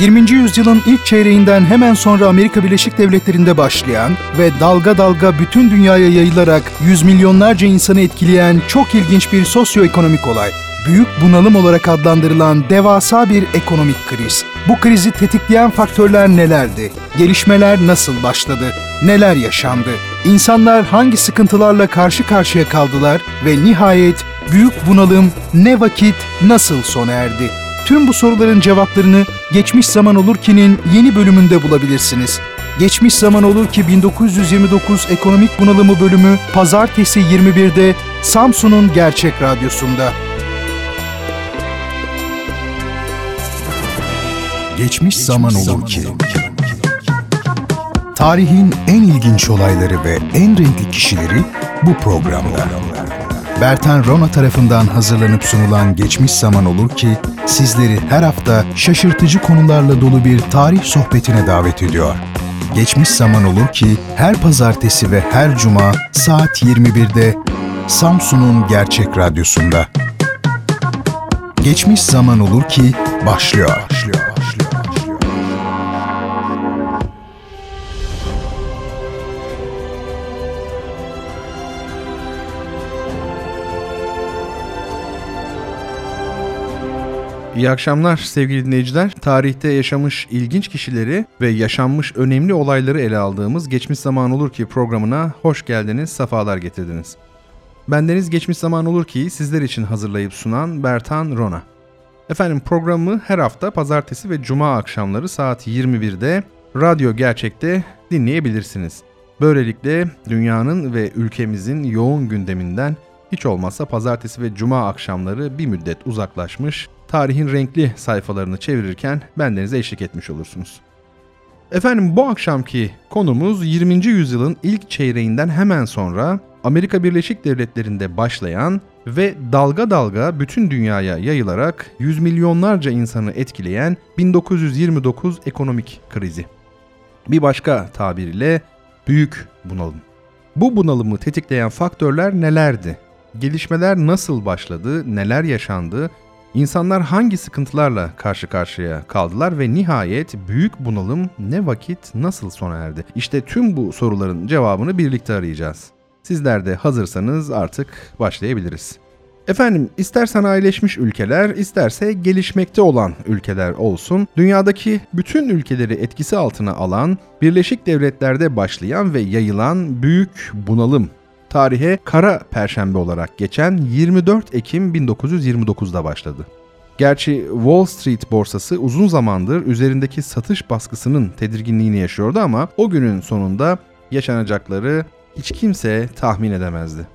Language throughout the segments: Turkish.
20. yüzyılın ilk çeyreğinden hemen sonra Amerika Birleşik Devletleri'nde başlayan ve dalga dalga bütün dünyaya yayılarak yüz milyonlarca insanı etkileyen çok ilginç bir sosyoekonomik olay. Büyük bunalım olarak adlandırılan devasa bir ekonomik kriz. Bu krizi tetikleyen faktörler nelerdi? Gelişmeler nasıl başladı? Neler yaşandı? İnsanlar hangi sıkıntılarla karşı karşıya kaldılar ve nihayet büyük bunalım ne vakit nasıl sona erdi? Tüm bu soruların cevaplarını Geçmiş Zaman Olur ki'nin yeni bölümünde bulabilirsiniz. Geçmiş Zaman Olur ki 1929 Ekonomik Bunalımı bölümü Pazartesi 21'de Samsun'un Gerçek Radyosu'nda. Geçmiş Zaman Olur ki Tarihin en ilginç olayları ve en renkli kişileri bu programda. Bertan Rona tarafından hazırlanıp sunulan Geçmiş Zaman Olur ki sizleri her hafta şaşırtıcı konularla dolu bir tarih sohbetine davet ediyor. Geçmiş Zaman Olur ki her pazartesi ve her cuma saat 21'de Samsun'un Gerçek Radyosu'nda. Geçmiş Zaman Olur ki başlıyor. başlıyor. İyi akşamlar sevgili dinleyiciler. Tarihte yaşamış ilginç kişileri ve yaşanmış önemli olayları ele aldığımız Geçmiş Zaman Olur Ki programına hoş geldiniz, sefalar getirdiniz. Bendeniz Geçmiş Zaman Olur Ki sizler için hazırlayıp sunan Bertan Rona. Efendim programı her hafta pazartesi ve cuma akşamları saat 21'de Radyo Gerçek'te dinleyebilirsiniz. Böylelikle dünyanın ve ülkemizin yoğun gündeminden hiç olmazsa pazartesi ve cuma akşamları bir müddet uzaklaşmış, tarihin renkli sayfalarını çevirirken bendenize eşlik etmiş olursunuz. Efendim bu akşamki konumuz 20. yüzyılın ilk çeyreğinden hemen sonra Amerika Birleşik Devletleri'nde başlayan ve dalga dalga bütün dünyaya yayılarak yüz milyonlarca insanı etkileyen 1929 ekonomik krizi. Bir başka tabiriyle büyük bunalım. Bu bunalımı tetikleyen faktörler nelerdi? Gelişmeler nasıl başladı, neler yaşandı, İnsanlar hangi sıkıntılarla karşı karşıya kaldılar ve nihayet büyük bunalım ne vakit nasıl sona erdi? İşte tüm bu soruların cevabını birlikte arayacağız. Sizler de hazırsanız artık başlayabiliriz. Efendim ister sanayileşmiş ülkeler isterse gelişmekte olan ülkeler olsun, dünyadaki bütün ülkeleri etkisi altına alan, Birleşik Devletler'de başlayan ve yayılan büyük bunalım tarihe Kara Perşembe olarak geçen 24 Ekim 1929'da başladı. Gerçi Wall Street borsası uzun zamandır üzerindeki satış baskısının tedirginliğini yaşıyordu ama o günün sonunda yaşanacakları hiç kimse tahmin edemezdi.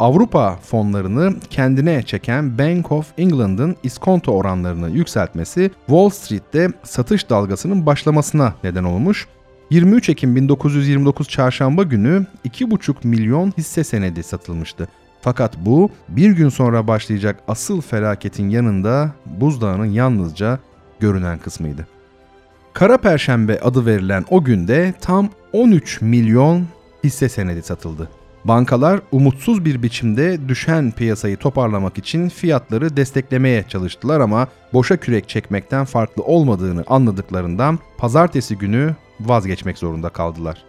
Avrupa fonlarını kendine çeken Bank of England'ın iskonto oranlarını yükseltmesi Wall Street'te satış dalgasının başlamasına neden olmuş 23 Ekim 1929 çarşamba günü 2,5 milyon hisse senedi satılmıştı. Fakat bu bir gün sonra başlayacak asıl felaketin yanında buzdağının yalnızca görünen kısmıydı. Kara Perşembe adı verilen o günde tam 13 milyon hisse senedi satıldı. Bankalar umutsuz bir biçimde düşen piyasayı toparlamak için fiyatları desteklemeye çalıştılar ama boşa kürek çekmekten farklı olmadığını anladıklarından pazartesi günü vazgeçmek zorunda kaldılar.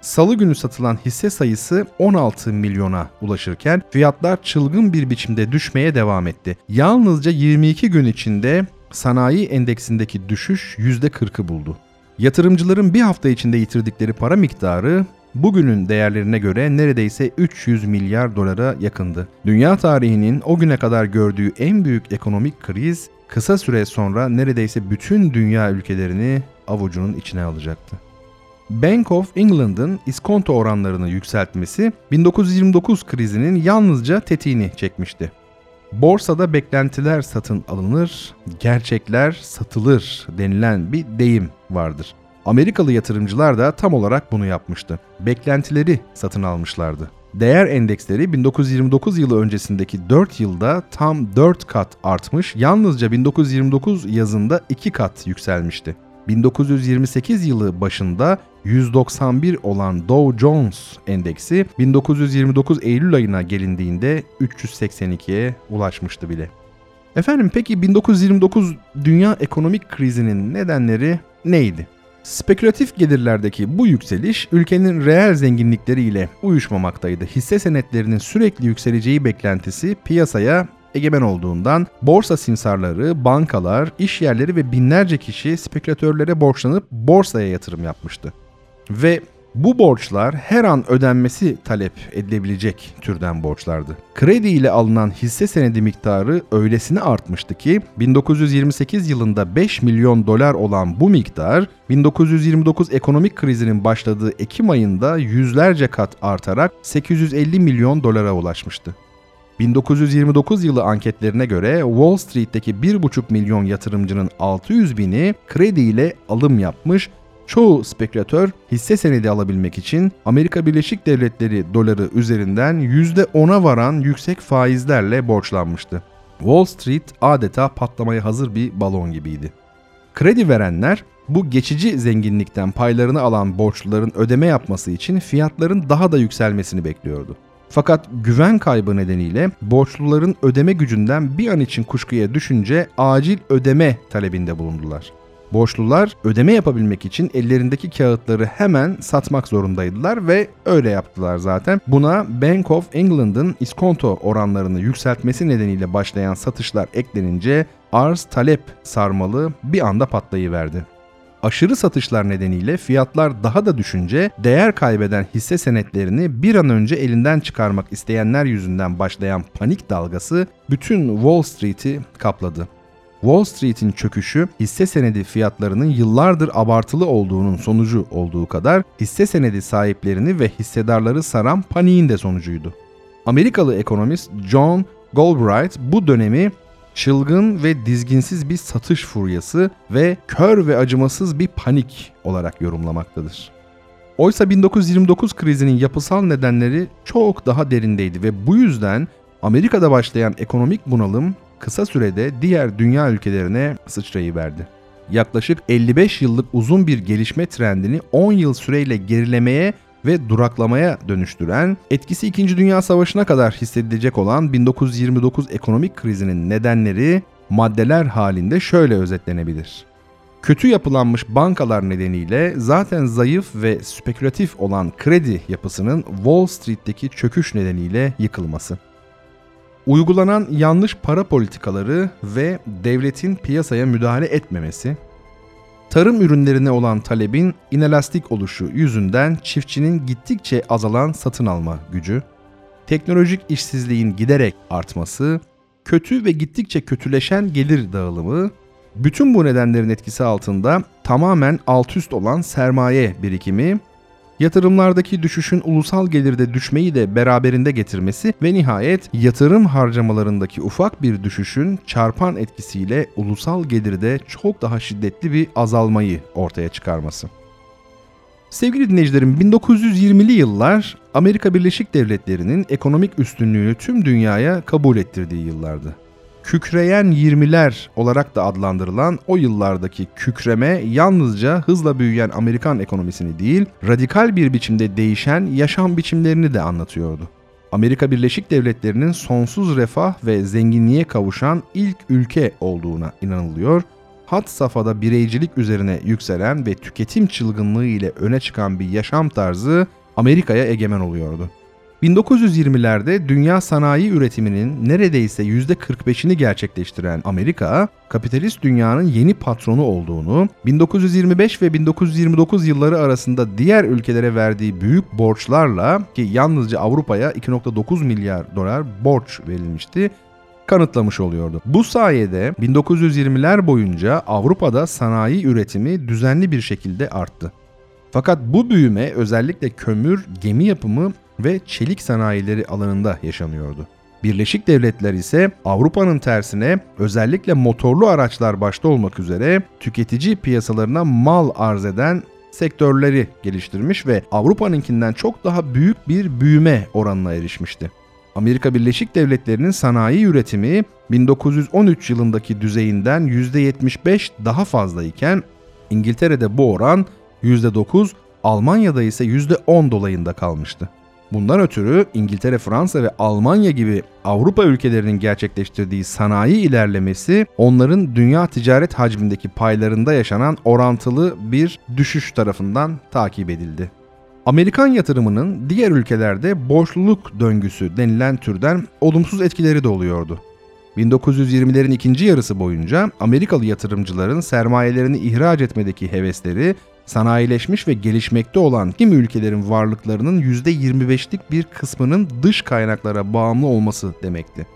Salı günü satılan hisse sayısı 16 milyona ulaşırken fiyatlar çılgın bir biçimde düşmeye devam etti. Yalnızca 22 gün içinde sanayi endeksindeki düşüş %40'ı buldu. Yatırımcıların bir hafta içinde yitirdikleri para miktarı bugünün değerlerine göre neredeyse 300 milyar dolara yakındı. Dünya tarihinin o güne kadar gördüğü en büyük ekonomik kriz kısa süre sonra neredeyse bütün dünya ülkelerini avucunun içine alacaktı. Bank of England'ın iskonto oranlarını yükseltmesi 1929 krizinin yalnızca tetiğini çekmişti. Borsada beklentiler satın alınır, gerçekler satılır denilen bir deyim vardır. Amerikalı yatırımcılar da tam olarak bunu yapmıştı. Beklentileri satın almışlardı. Değer endeksleri 1929 yılı öncesindeki 4 yılda tam 4 kat artmış, yalnızca 1929 yazında 2 kat yükselmişti. 1928 yılı başında 191 olan Dow Jones endeksi 1929 Eylül ayına gelindiğinde 382'ye ulaşmıştı bile. Efendim peki 1929 dünya ekonomik krizinin nedenleri neydi? Spekülatif gelirlerdeki bu yükseliş ülkenin reel zenginlikleriyle uyuşmamaktaydı. Hisse senetlerinin sürekli yükseleceği beklentisi piyasaya egemen olduğundan borsa simsarları, bankalar, iş yerleri ve binlerce kişi spekülatörlere borçlanıp borsaya yatırım yapmıştı. Ve bu borçlar her an ödenmesi talep edilebilecek türden borçlardı. Kredi ile alınan hisse senedi miktarı öylesine artmıştı ki 1928 yılında 5 milyon dolar olan bu miktar 1929 ekonomik krizinin başladığı Ekim ayında yüzlerce kat artarak 850 milyon dolara ulaşmıştı. 1929 yılı anketlerine göre Wall Street'teki 1,5 milyon yatırımcının 600 bini kredi ile alım yapmış Çoğu spekülatör hisse senedi alabilmek için Amerika Birleşik Devletleri doları üzerinden %10'a varan yüksek faizlerle borçlanmıştı. Wall Street adeta patlamaya hazır bir balon gibiydi. Kredi verenler bu geçici zenginlikten paylarını alan borçluların ödeme yapması için fiyatların daha da yükselmesini bekliyordu. Fakat güven kaybı nedeniyle borçluların ödeme gücünden bir an için kuşkuya düşünce acil ödeme talebinde bulundular. Borçlular ödeme yapabilmek için ellerindeki kağıtları hemen satmak zorundaydılar ve öyle yaptılar zaten. Buna Bank of England'ın iskonto oranlarını yükseltmesi nedeniyle başlayan satışlar eklenince arz talep sarmalı bir anda patlayıverdi. Aşırı satışlar nedeniyle fiyatlar daha da düşünce değer kaybeden hisse senetlerini bir an önce elinden çıkarmak isteyenler yüzünden başlayan panik dalgası bütün Wall Street'i kapladı. Wall Street'in çöküşü hisse senedi fiyatlarının yıllardır abartılı olduğunun sonucu olduğu kadar hisse senedi sahiplerini ve hissedarları saran paniğin de sonucuydu. Amerikalı ekonomist John Galbraith bu dönemi çılgın ve dizginsiz bir satış furyası ve kör ve acımasız bir panik olarak yorumlamaktadır. Oysa 1929 krizinin yapısal nedenleri çok daha derindeydi ve bu yüzden Amerika'da başlayan ekonomik bunalım kısa sürede diğer dünya ülkelerine sıçrayıverdi. Yaklaşık 55 yıllık uzun bir gelişme trendini 10 yıl süreyle gerilemeye ve duraklamaya dönüştüren, etkisi 2. Dünya Savaşı'na kadar hissedilecek olan 1929 ekonomik krizinin nedenleri maddeler halinde şöyle özetlenebilir. Kötü yapılanmış bankalar nedeniyle zaten zayıf ve spekülatif olan kredi yapısının Wall Street'teki çöküş nedeniyle yıkılması uygulanan yanlış para politikaları ve devletin piyasaya müdahale etmemesi, tarım ürünlerine olan talebin inelastik oluşu yüzünden çiftçinin gittikçe azalan satın alma gücü, teknolojik işsizliğin giderek artması, kötü ve gittikçe kötüleşen gelir dağılımı, bütün bu nedenlerin etkisi altında tamamen alt üst olan sermaye birikimi yatırımlardaki düşüşün ulusal gelirde düşmeyi de beraberinde getirmesi ve nihayet yatırım harcamalarındaki ufak bir düşüşün çarpan etkisiyle ulusal gelirde çok daha şiddetli bir azalmayı ortaya çıkarması. Sevgili dinleyicilerim 1920'li yıllar Amerika Birleşik Devletleri'nin ekonomik üstünlüğünü tüm dünyaya kabul ettirdiği yıllardı kükreyen 20'ler olarak da adlandırılan o yıllardaki kükreme yalnızca hızla büyüyen Amerikan ekonomisini değil, radikal bir biçimde değişen yaşam biçimlerini de anlatıyordu. Amerika Birleşik Devletleri'nin sonsuz refah ve zenginliğe kavuşan ilk ülke olduğuna inanılıyor. Hat safhada bireycilik üzerine yükselen ve tüketim çılgınlığı ile öne çıkan bir yaşam tarzı Amerika'ya egemen oluyordu. 1920'lerde dünya sanayi üretiminin neredeyse %45'ini gerçekleştiren Amerika, kapitalist dünyanın yeni patronu olduğunu, 1925 ve 1929 yılları arasında diğer ülkelere verdiği büyük borçlarla ki yalnızca Avrupa'ya 2.9 milyar dolar borç verilmişti, kanıtlamış oluyordu. Bu sayede 1920'ler boyunca Avrupa'da sanayi üretimi düzenli bir şekilde arttı. Fakat bu büyüme özellikle kömür, gemi yapımı ve çelik sanayileri alanında yaşanıyordu. Birleşik Devletler ise Avrupa'nın tersine özellikle motorlu araçlar başta olmak üzere tüketici piyasalarına mal arz eden sektörleri geliştirmiş ve Avrupa'nınkinden çok daha büyük bir büyüme oranına erişmişti. Amerika Birleşik Devletleri'nin sanayi üretimi 1913 yılındaki düzeyinden %75 daha fazlayken İngiltere'de bu oran %9, Almanya'da ise %10 dolayında kalmıştı. Bundan ötürü İngiltere, Fransa ve Almanya gibi Avrupa ülkelerinin gerçekleştirdiği sanayi ilerlemesi onların dünya ticaret hacmindeki paylarında yaşanan orantılı bir düşüş tarafından takip edildi. Amerikan yatırımının diğer ülkelerde boşluk döngüsü denilen türden olumsuz etkileri de oluyordu. 1920'lerin ikinci yarısı boyunca Amerikalı yatırımcıların sermayelerini ihraç etmedeki hevesleri sanayileşmiş ve gelişmekte olan kimi ülkelerin varlıklarının %25'lik bir kısmının dış kaynaklara bağımlı olması demekti.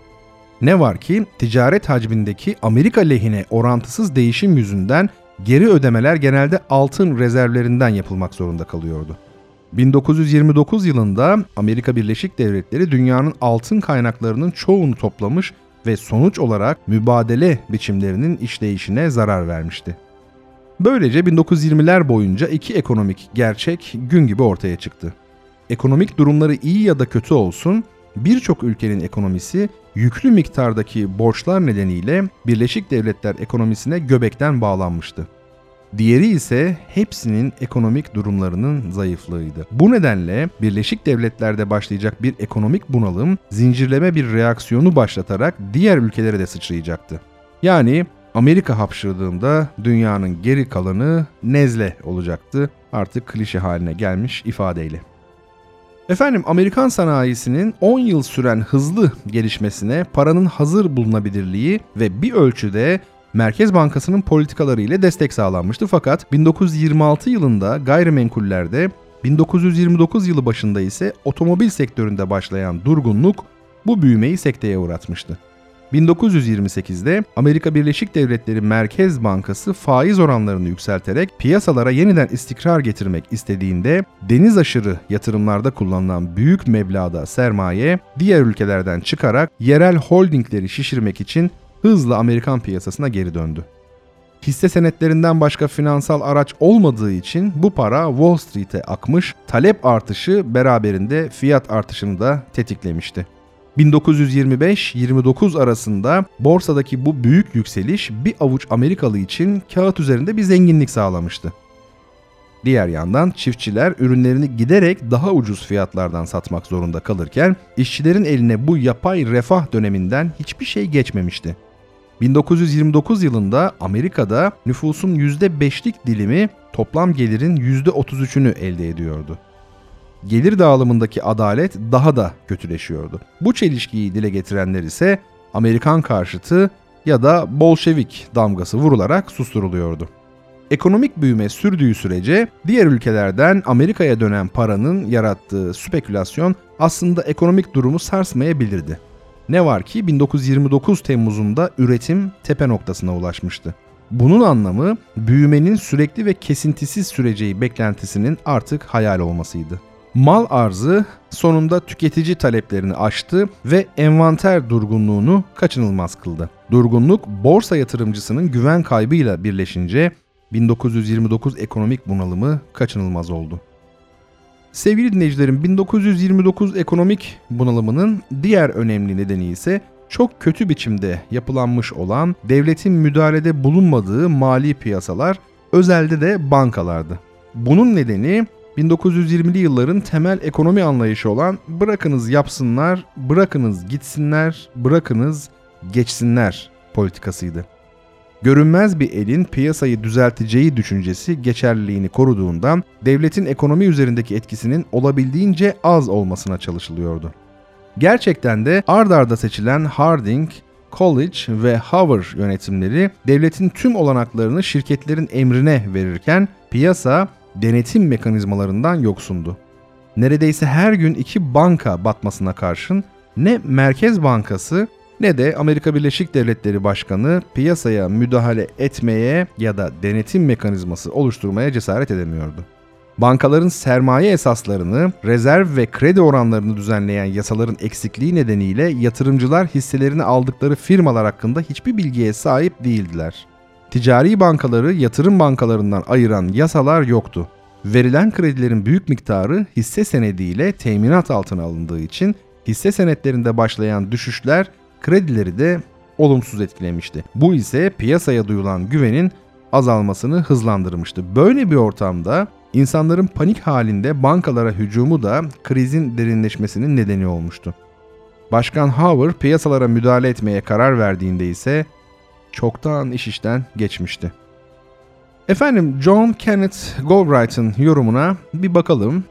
Ne var ki ticaret hacmindeki Amerika lehine orantısız değişim yüzünden geri ödemeler genelde altın rezervlerinden yapılmak zorunda kalıyordu. 1929 yılında Amerika Birleşik Devletleri dünyanın altın kaynaklarının çoğunu toplamış ve sonuç olarak mübadele biçimlerinin işleyişine zarar vermişti. Böylece 1920'ler boyunca iki ekonomik gerçek gün gibi ortaya çıktı. Ekonomik durumları iyi ya da kötü olsun, birçok ülkenin ekonomisi yüklü miktardaki borçlar nedeniyle Birleşik Devletler ekonomisine göbekten bağlanmıştı. Diğeri ise hepsinin ekonomik durumlarının zayıflığıydı. Bu nedenle Birleşik Devletler'de başlayacak bir ekonomik bunalım zincirleme bir reaksiyonu başlatarak diğer ülkelere de sıçrayacaktı. Yani Amerika hapşırdığında dünyanın geri kalanı nezle olacaktı. Artık klişe haline gelmiş ifadeyle. Efendim Amerikan sanayisinin 10 yıl süren hızlı gelişmesine paranın hazır bulunabilirliği ve bir ölçüde Merkez Bankası'nın politikaları ile destek sağlanmıştı fakat 1926 yılında gayrimenkullerde 1929 yılı başında ise otomobil sektöründe başlayan durgunluk bu büyümeyi sekteye uğratmıştı. 1928'de Amerika Birleşik Devletleri Merkez Bankası faiz oranlarını yükselterek piyasalara yeniden istikrar getirmek istediğinde deniz aşırı yatırımlarda kullanılan büyük meblağda sermaye diğer ülkelerden çıkarak yerel holdingleri şişirmek için hızla Amerikan piyasasına geri döndü. Hisse senetlerinden başka finansal araç olmadığı için bu para Wall Street'e akmış, talep artışı beraberinde fiyat artışını da tetiklemişti. 1925-29 arasında borsadaki bu büyük yükseliş bir avuç Amerikalı için kağıt üzerinde bir zenginlik sağlamıştı. Diğer yandan çiftçiler ürünlerini giderek daha ucuz fiyatlardan satmak zorunda kalırken işçilerin eline bu yapay refah döneminden hiçbir şey geçmemişti. 1929 yılında Amerika'da nüfusun %5'lik dilimi toplam gelirin %33'ünü elde ediyordu. Gelir dağılımındaki adalet daha da kötüleşiyordu. Bu çelişkiyi dile getirenler ise Amerikan karşıtı ya da Bolşevik damgası vurularak susturuluyordu. Ekonomik büyüme sürdüğü sürece diğer ülkelerden Amerika'ya dönen paranın yarattığı spekülasyon aslında ekonomik durumu sarsmayabilirdi. Ne var ki 1929 Temmuz'unda üretim tepe noktasına ulaşmıştı. Bunun anlamı büyümenin sürekli ve kesintisiz süreceği beklentisinin artık hayal olmasıydı. Mal arzı sonunda tüketici taleplerini aştı ve envanter durgunluğunu kaçınılmaz kıldı. Durgunluk borsa yatırımcısının güven kaybıyla birleşince 1929 ekonomik bunalımı kaçınılmaz oldu. Sevgili dinleyicilerim 1929 ekonomik bunalımının diğer önemli nedeni ise çok kötü biçimde yapılanmış olan devletin müdahalede bulunmadığı mali piyasalar, özelde de bankalardı. Bunun nedeni 1920'li yılların temel ekonomi anlayışı olan bırakınız yapsınlar, bırakınız gitsinler, bırakınız geçsinler politikasıydı görünmez bir elin piyasayı düzelteceği düşüncesi geçerliliğini koruduğundan devletin ekonomi üzerindeki etkisinin olabildiğince az olmasına çalışılıyordu. Gerçekten de ard arda seçilen Harding, College ve Hoover yönetimleri devletin tüm olanaklarını şirketlerin emrine verirken piyasa denetim mekanizmalarından yoksundu. Neredeyse her gün iki banka batmasına karşın ne Merkez Bankası ne de Amerika Birleşik Devletleri Başkanı piyasaya müdahale etmeye ya da denetim mekanizması oluşturmaya cesaret edemiyordu. Bankaların sermaye esaslarını, rezerv ve kredi oranlarını düzenleyen yasaların eksikliği nedeniyle yatırımcılar hisselerini aldıkları firmalar hakkında hiçbir bilgiye sahip değildiler. Ticari bankaları yatırım bankalarından ayıran yasalar yoktu. Verilen kredilerin büyük miktarı hisse senediyle teminat altına alındığı için hisse senetlerinde başlayan düşüşler kredileri de olumsuz etkilemişti. Bu ise piyasaya duyulan güvenin azalmasını hızlandırmıştı. Böyle bir ortamda İnsanların panik halinde bankalara hücumu da krizin derinleşmesinin nedeni olmuştu. Başkan Hoover piyasalara müdahale etmeye karar verdiğinde ise çoktan iş işten geçmişti. Efendim John Kenneth Galbraith'ın yorumuna bir bakalım.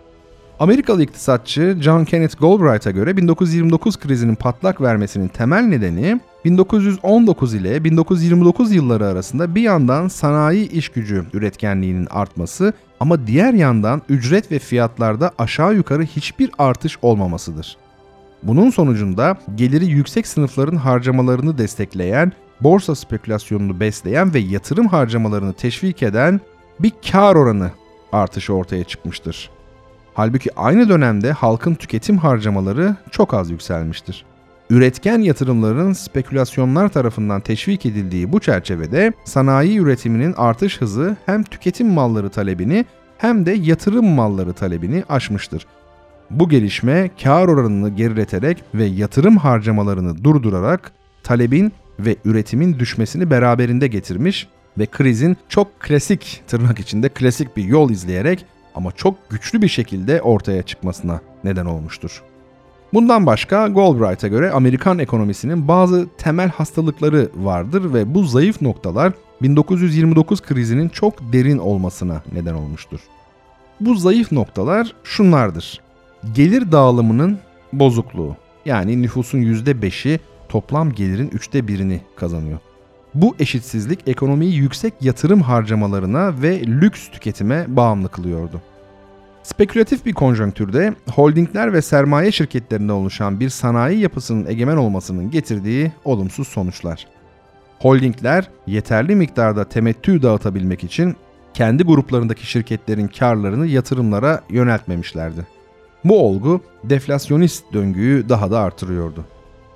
Amerikalı iktisatçı John Kenneth Galbraith'a göre 1929 krizinin patlak vermesinin temel nedeni 1919 ile 1929 yılları arasında bir yandan sanayi iş gücü üretkenliğinin artması ama diğer yandan ücret ve fiyatlarda aşağı yukarı hiçbir artış olmamasıdır. Bunun sonucunda geliri yüksek sınıfların harcamalarını destekleyen, borsa spekülasyonunu besleyen ve yatırım harcamalarını teşvik eden bir kar oranı artışı ortaya çıkmıştır. Halbuki aynı dönemde halkın tüketim harcamaları çok az yükselmiştir. Üretken yatırımların spekülasyonlar tarafından teşvik edildiği bu çerçevede sanayi üretiminin artış hızı hem tüketim malları talebini hem de yatırım malları talebini aşmıştır. Bu gelişme kar oranını gerileterek ve yatırım harcamalarını durdurarak talebin ve üretimin düşmesini beraberinde getirmiş ve krizin çok klasik tırnak içinde klasik bir yol izleyerek ama çok güçlü bir şekilde ortaya çıkmasına neden olmuştur. Bundan başka Galbraith'a göre Amerikan ekonomisinin bazı temel hastalıkları vardır ve bu zayıf noktalar 1929 krizinin çok derin olmasına neden olmuştur. Bu zayıf noktalar şunlardır. Gelir dağılımının bozukluğu. Yani nüfusun %5'i toplam gelirin üçte birini kazanıyor. Bu eşitsizlik ekonomiyi yüksek yatırım harcamalarına ve lüks tüketime bağımlı kılıyordu. Spekülatif bir konjonktürde holdingler ve sermaye şirketlerinde oluşan bir sanayi yapısının egemen olmasının getirdiği olumsuz sonuçlar. Holdingler yeterli miktarda temettü dağıtabilmek için kendi gruplarındaki şirketlerin karlarını yatırımlara yöneltmemişlerdi. Bu olgu deflasyonist döngüyü daha da artırıyordu.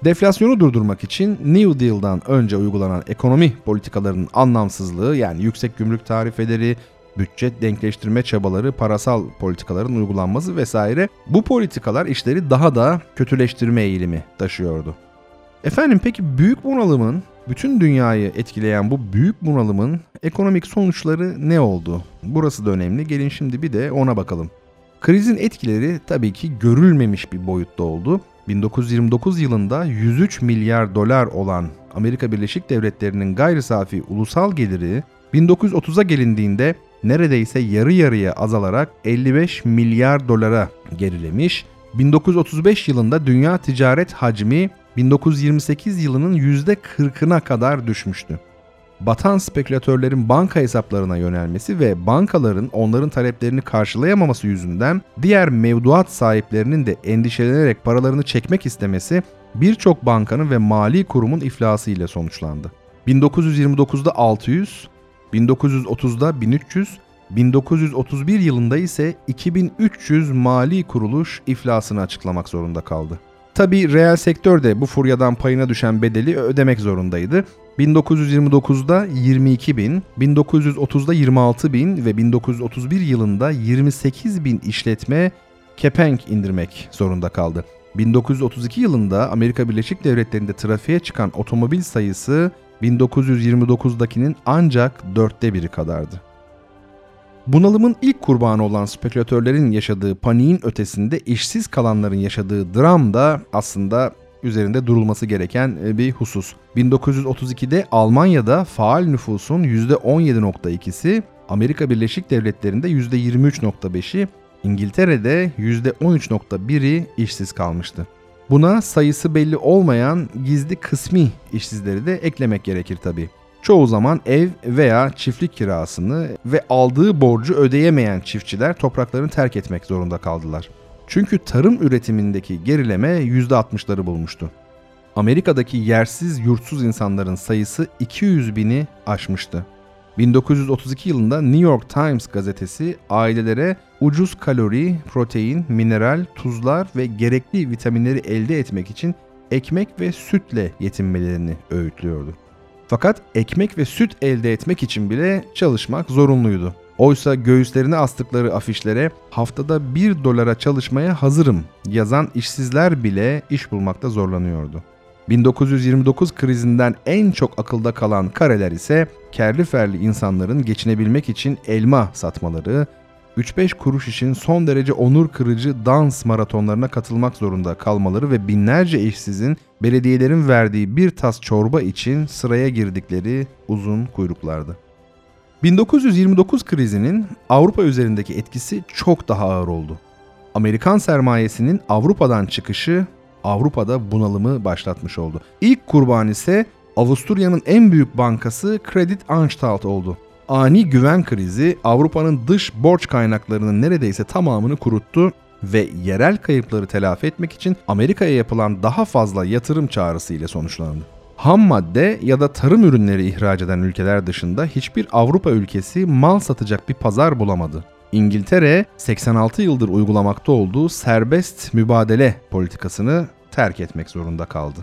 Deflasyonu durdurmak için New Deal'dan önce uygulanan ekonomi politikalarının anlamsızlığı yani yüksek gümrük tarifeleri, bütçe denkleştirme çabaları, parasal politikaların uygulanması vesaire bu politikalar işleri daha da kötüleştirme eğilimi taşıyordu. Efendim peki büyük bunalımın bütün dünyayı etkileyen bu büyük bunalımın ekonomik sonuçları ne oldu? Burası da önemli. Gelin şimdi bir de ona bakalım. Krizin etkileri tabii ki görülmemiş bir boyutta oldu. 1929 yılında 103 milyar dolar olan Amerika Birleşik Devletleri'nin gayri safi ulusal geliri 1930'a gelindiğinde neredeyse yarı yarıya azalarak 55 milyar dolara gerilemiş. 1935 yılında dünya ticaret hacmi 1928 yılının %40'ına kadar düşmüştü. Batan spekülatörlerin banka hesaplarına yönelmesi ve bankaların onların taleplerini karşılayamaması yüzünden diğer mevduat sahiplerinin de endişelenerek paralarını çekmek istemesi birçok bankanın ve mali kurumun iflası ile sonuçlandı. 1929'da 600, 1930'da 1300, 1931 yılında ise 2300 mali kuruluş iflasını açıklamak zorunda kaldı. Tabi reel sektör de bu furyadan payına düşen bedeli ödemek zorundaydı. 1929'da 22 bin, 1930'da 26 bin ve 1931 yılında 28 bin işletme kepenk indirmek zorunda kaldı. 1932 yılında Amerika Birleşik Devletleri'nde trafiğe çıkan otomobil sayısı 1929'dakinin ancak dörtte biri kadardı. Bunalımın ilk kurbanı olan spekülatörlerin yaşadığı paniğin ötesinde işsiz kalanların yaşadığı dram da aslında üzerinde durulması gereken e, bir husus. 1932'de Almanya'da faal nüfusun %17.2'si, Amerika Birleşik Devletleri'nde %23.5'i, İngiltere'de %13.1'i işsiz kalmıştı. Buna sayısı belli olmayan gizli kısmi işsizleri de eklemek gerekir tabi. Çoğu zaman ev veya çiftlik kirasını ve aldığı borcu ödeyemeyen çiftçiler topraklarını terk etmek zorunda kaldılar. Çünkü tarım üretimindeki gerileme %60'ları bulmuştu. Amerika'daki yersiz yurtsuz insanların sayısı 200 bini aşmıştı. 1932 yılında New York Times gazetesi ailelere ucuz kalori, protein, mineral, tuzlar ve gerekli vitaminleri elde etmek için ekmek ve sütle yetinmelerini öğütlüyordu. Fakat ekmek ve süt elde etmek için bile çalışmak zorunluydu. Oysa göğüslerine astıkları afişlere haftada 1 dolara çalışmaya hazırım yazan işsizler bile iş bulmakta zorlanıyordu. 1929 krizinden en çok akılda kalan kareler ise kerli ferli insanların geçinebilmek için elma satmaları, 3-5 kuruş için son derece onur kırıcı dans maratonlarına katılmak zorunda kalmaları ve binlerce işsizin belediyelerin verdiği bir tas çorba için sıraya girdikleri uzun kuyruklardı. 1929 krizinin Avrupa üzerindeki etkisi çok daha ağır oldu. Amerikan sermayesinin Avrupa'dan çıkışı Avrupa'da bunalımı başlatmış oldu. İlk kurban ise Avusturya'nın en büyük bankası Credit Anstalt oldu. Ani güven krizi Avrupa'nın dış borç kaynaklarının neredeyse tamamını kuruttu ve yerel kayıpları telafi etmek için Amerika'ya yapılan daha fazla yatırım çağrısı ile sonuçlandı. Ham madde ya da tarım ürünleri ihraç eden ülkeler dışında hiçbir Avrupa ülkesi mal satacak bir pazar bulamadı. İngiltere 86 yıldır uygulamakta olduğu serbest mübadele politikasını terk etmek zorunda kaldı.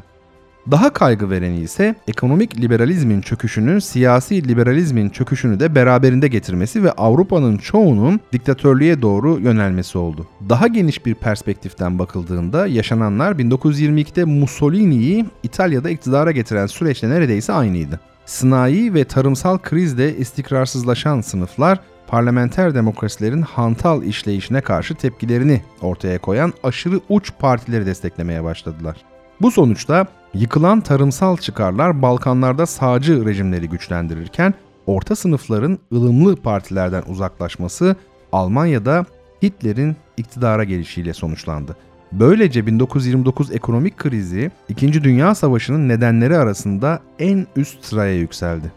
Daha kaygı vereni ise ekonomik liberalizmin çöküşünü, siyasi liberalizmin çöküşünü de beraberinde getirmesi ve Avrupa'nın çoğunun diktatörlüğe doğru yönelmesi oldu. Daha geniş bir perspektiften bakıldığında yaşananlar 1922'de Mussolini'yi İtalya'da iktidara getiren süreçle neredeyse aynıydı. Sınai ve tarımsal krizde istikrarsızlaşan sınıflar parlamenter demokrasilerin hantal işleyişine karşı tepkilerini ortaya koyan aşırı uç partileri desteklemeye başladılar. Bu sonuçta yıkılan tarımsal çıkarlar Balkanlarda sağcı rejimleri güçlendirirken orta sınıfların ılımlı partilerden uzaklaşması Almanya'da Hitler'in iktidara gelişiyle sonuçlandı. Böylece 1929 ekonomik krizi 2. Dünya Savaşı'nın nedenleri arasında en üst sıraya yükseldi.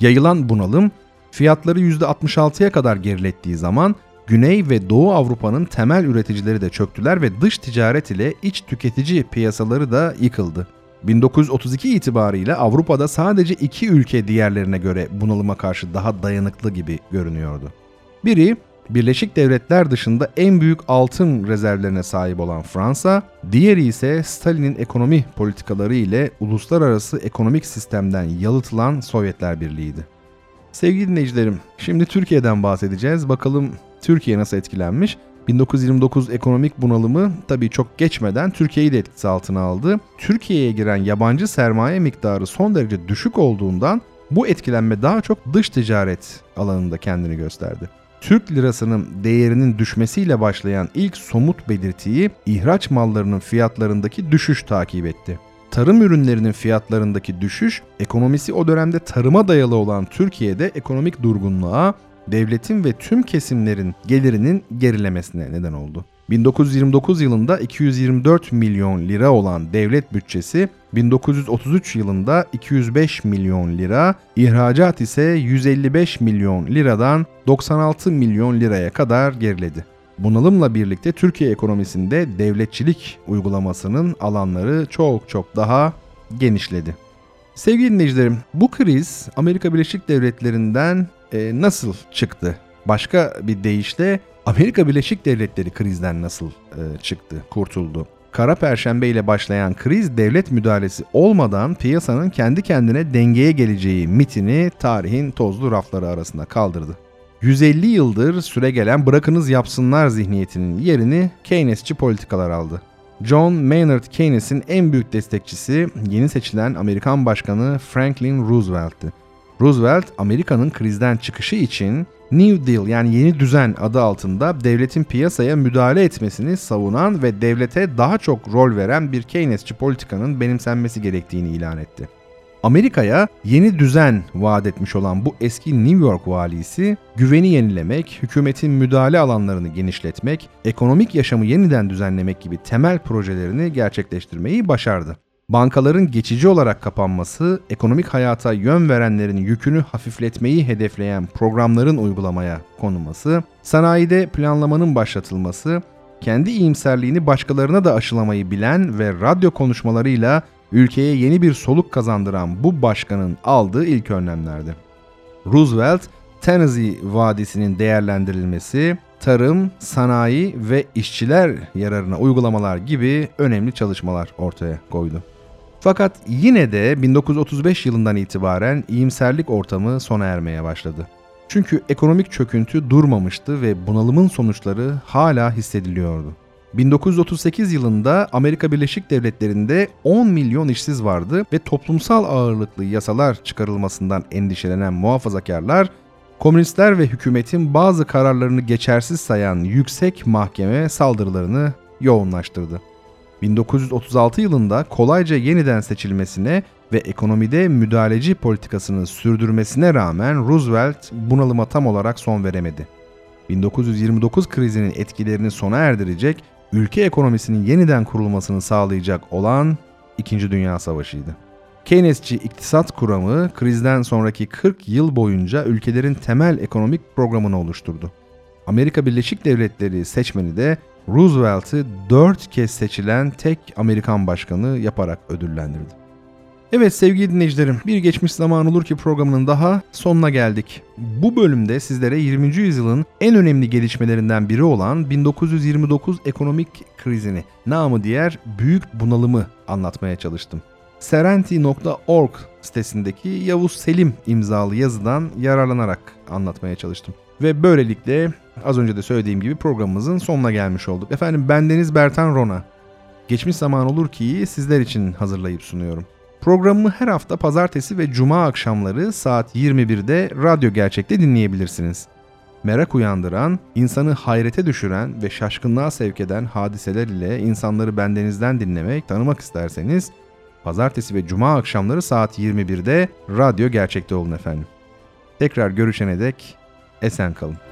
Yayılan bunalım fiyatları %66'ya kadar gerilettiği zaman Güney ve Doğu Avrupa'nın temel üreticileri de çöktüler ve dış ticaret ile iç tüketici piyasaları da yıkıldı. 1932 itibariyle Avrupa'da sadece iki ülke diğerlerine göre bunalıma karşı daha dayanıklı gibi görünüyordu. Biri Birleşik Devletler dışında en büyük altın rezervlerine sahip olan Fransa, diğeri ise Stalin'in ekonomi politikaları ile uluslararası ekonomik sistemden yalıtılan Sovyetler Birliği'ydi. Sevgili dinleyicilerim, şimdi Türkiye'den bahsedeceğiz. Bakalım Türkiye nasıl etkilenmiş? 1929 ekonomik bunalımı tabii çok geçmeden Türkiye'yi de etkisi altına aldı. Türkiye'ye giren yabancı sermaye miktarı son derece düşük olduğundan bu etkilenme daha çok dış ticaret alanında kendini gösterdi. Türk lirasının değerinin düşmesiyle başlayan ilk somut belirtiyi ihraç mallarının fiyatlarındaki düşüş takip etti. Tarım ürünlerinin fiyatlarındaki düşüş, ekonomisi o dönemde tarıma dayalı olan Türkiye'de ekonomik durgunluğa, devletin ve tüm kesimlerin gelirinin gerilemesine neden oldu. 1929 yılında 224 milyon lira olan devlet bütçesi 1933 yılında 205 milyon lira, ihracat ise 155 milyon liradan 96 milyon liraya kadar geriledi. Bunalımla birlikte Türkiye ekonomisinde devletçilik uygulamasının alanları çok çok daha genişledi. Sevgili dinleyicilerim, bu kriz Amerika Birleşik Devletleri'nden e, nasıl çıktı? Başka bir deyişle Amerika Birleşik Devletleri krizden nasıl e, çıktı, kurtuldu? Kara Perşembe ile başlayan kriz devlet müdahalesi olmadan piyasanın kendi kendine dengeye geleceği mitini tarihin tozlu rafları arasında kaldırdı. 150 yıldır süre gelen bırakınız yapsınlar zihniyetinin yerini Keynesçi politikalar aldı. John Maynard Keynes'in en büyük destekçisi yeni seçilen Amerikan Başkanı Franklin Roosevelt'ti. Roosevelt, Amerika'nın krizden çıkışı için New Deal yani yeni düzen adı altında devletin piyasaya müdahale etmesini savunan ve devlete daha çok rol veren bir Keynesçi politikanın benimsenmesi gerektiğini ilan etti. Amerika'ya yeni düzen vaat etmiş olan bu eski New York valisi güveni yenilemek, hükümetin müdahale alanlarını genişletmek, ekonomik yaşamı yeniden düzenlemek gibi temel projelerini gerçekleştirmeyi başardı. Bankaların geçici olarak kapanması, ekonomik hayata yön verenlerin yükünü hafifletmeyi hedefleyen programların uygulamaya konulması, sanayide planlamanın başlatılması, kendi iyimserliğini başkalarına da aşılamayı bilen ve radyo konuşmalarıyla ülkeye yeni bir soluk kazandıran bu başkanın aldığı ilk önlemlerdi. Roosevelt, Tennessee Vadisi'nin değerlendirilmesi, tarım, sanayi ve işçiler yararına uygulamalar gibi önemli çalışmalar ortaya koydu. Fakat yine de 1935 yılından itibaren iyimserlik ortamı sona ermeye başladı. Çünkü ekonomik çöküntü durmamıştı ve bunalımın sonuçları hala hissediliyordu. 1938 yılında Amerika Birleşik Devletleri'nde 10 milyon işsiz vardı ve toplumsal ağırlıklı yasalar çıkarılmasından endişelenen muhafazakarlar Komünistler ve hükümetin bazı kararlarını geçersiz sayan yüksek mahkeme saldırılarını yoğunlaştırdı. 1936 yılında kolayca yeniden seçilmesine ve ekonomide müdahaleci politikasını sürdürmesine rağmen Roosevelt bunalıma tam olarak son veremedi. 1929 krizinin etkilerini sona erdirecek, ülke ekonomisinin yeniden kurulmasını sağlayacak olan İkinci Dünya Savaşı'ydı. Keynesçi iktisat kuramı krizden sonraki 40 yıl boyunca ülkelerin temel ekonomik programını oluşturdu. Amerika Birleşik Devletleri seçmeni de Roosevelt'ı 4 kez seçilen tek Amerikan başkanı yaparak ödüllendirdi. Evet sevgili dinleyicilerim, bir geçmiş zaman olur ki programının daha sonuna geldik. Bu bölümde sizlere 20. yüzyılın en önemli gelişmelerinden biri olan 1929 ekonomik krizini, namı diğer büyük bunalımı anlatmaya çalıştım. Serenti.org sitesindeki Yavuz Selim imzalı yazıdan yararlanarak anlatmaya çalıştım. Ve böylelikle az önce de söylediğim gibi programımızın sonuna gelmiş olduk. Efendim bendeniz Bertan Rona. Geçmiş zaman olur ki sizler için hazırlayıp sunuyorum. Programımı her hafta pazartesi ve cuma akşamları saat 21'de Radyo Gerçek'te dinleyebilirsiniz. Merak uyandıran, insanı hayrete düşüren ve şaşkınlığa sevk eden hadiseler ile insanları bendenizden dinlemek, tanımak isterseniz pazartesi ve cuma akşamları saat 21'de Radyo Gerçek'te olun efendim. Tekrar görüşene dek esen kalın.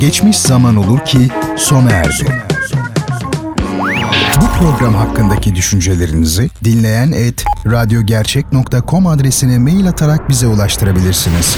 Geçmiş zaman olur ki sona erdi. Bu program hakkındaki düşüncelerinizi dinleyen et radyogercek.com adresine mail atarak bize ulaştırabilirsiniz.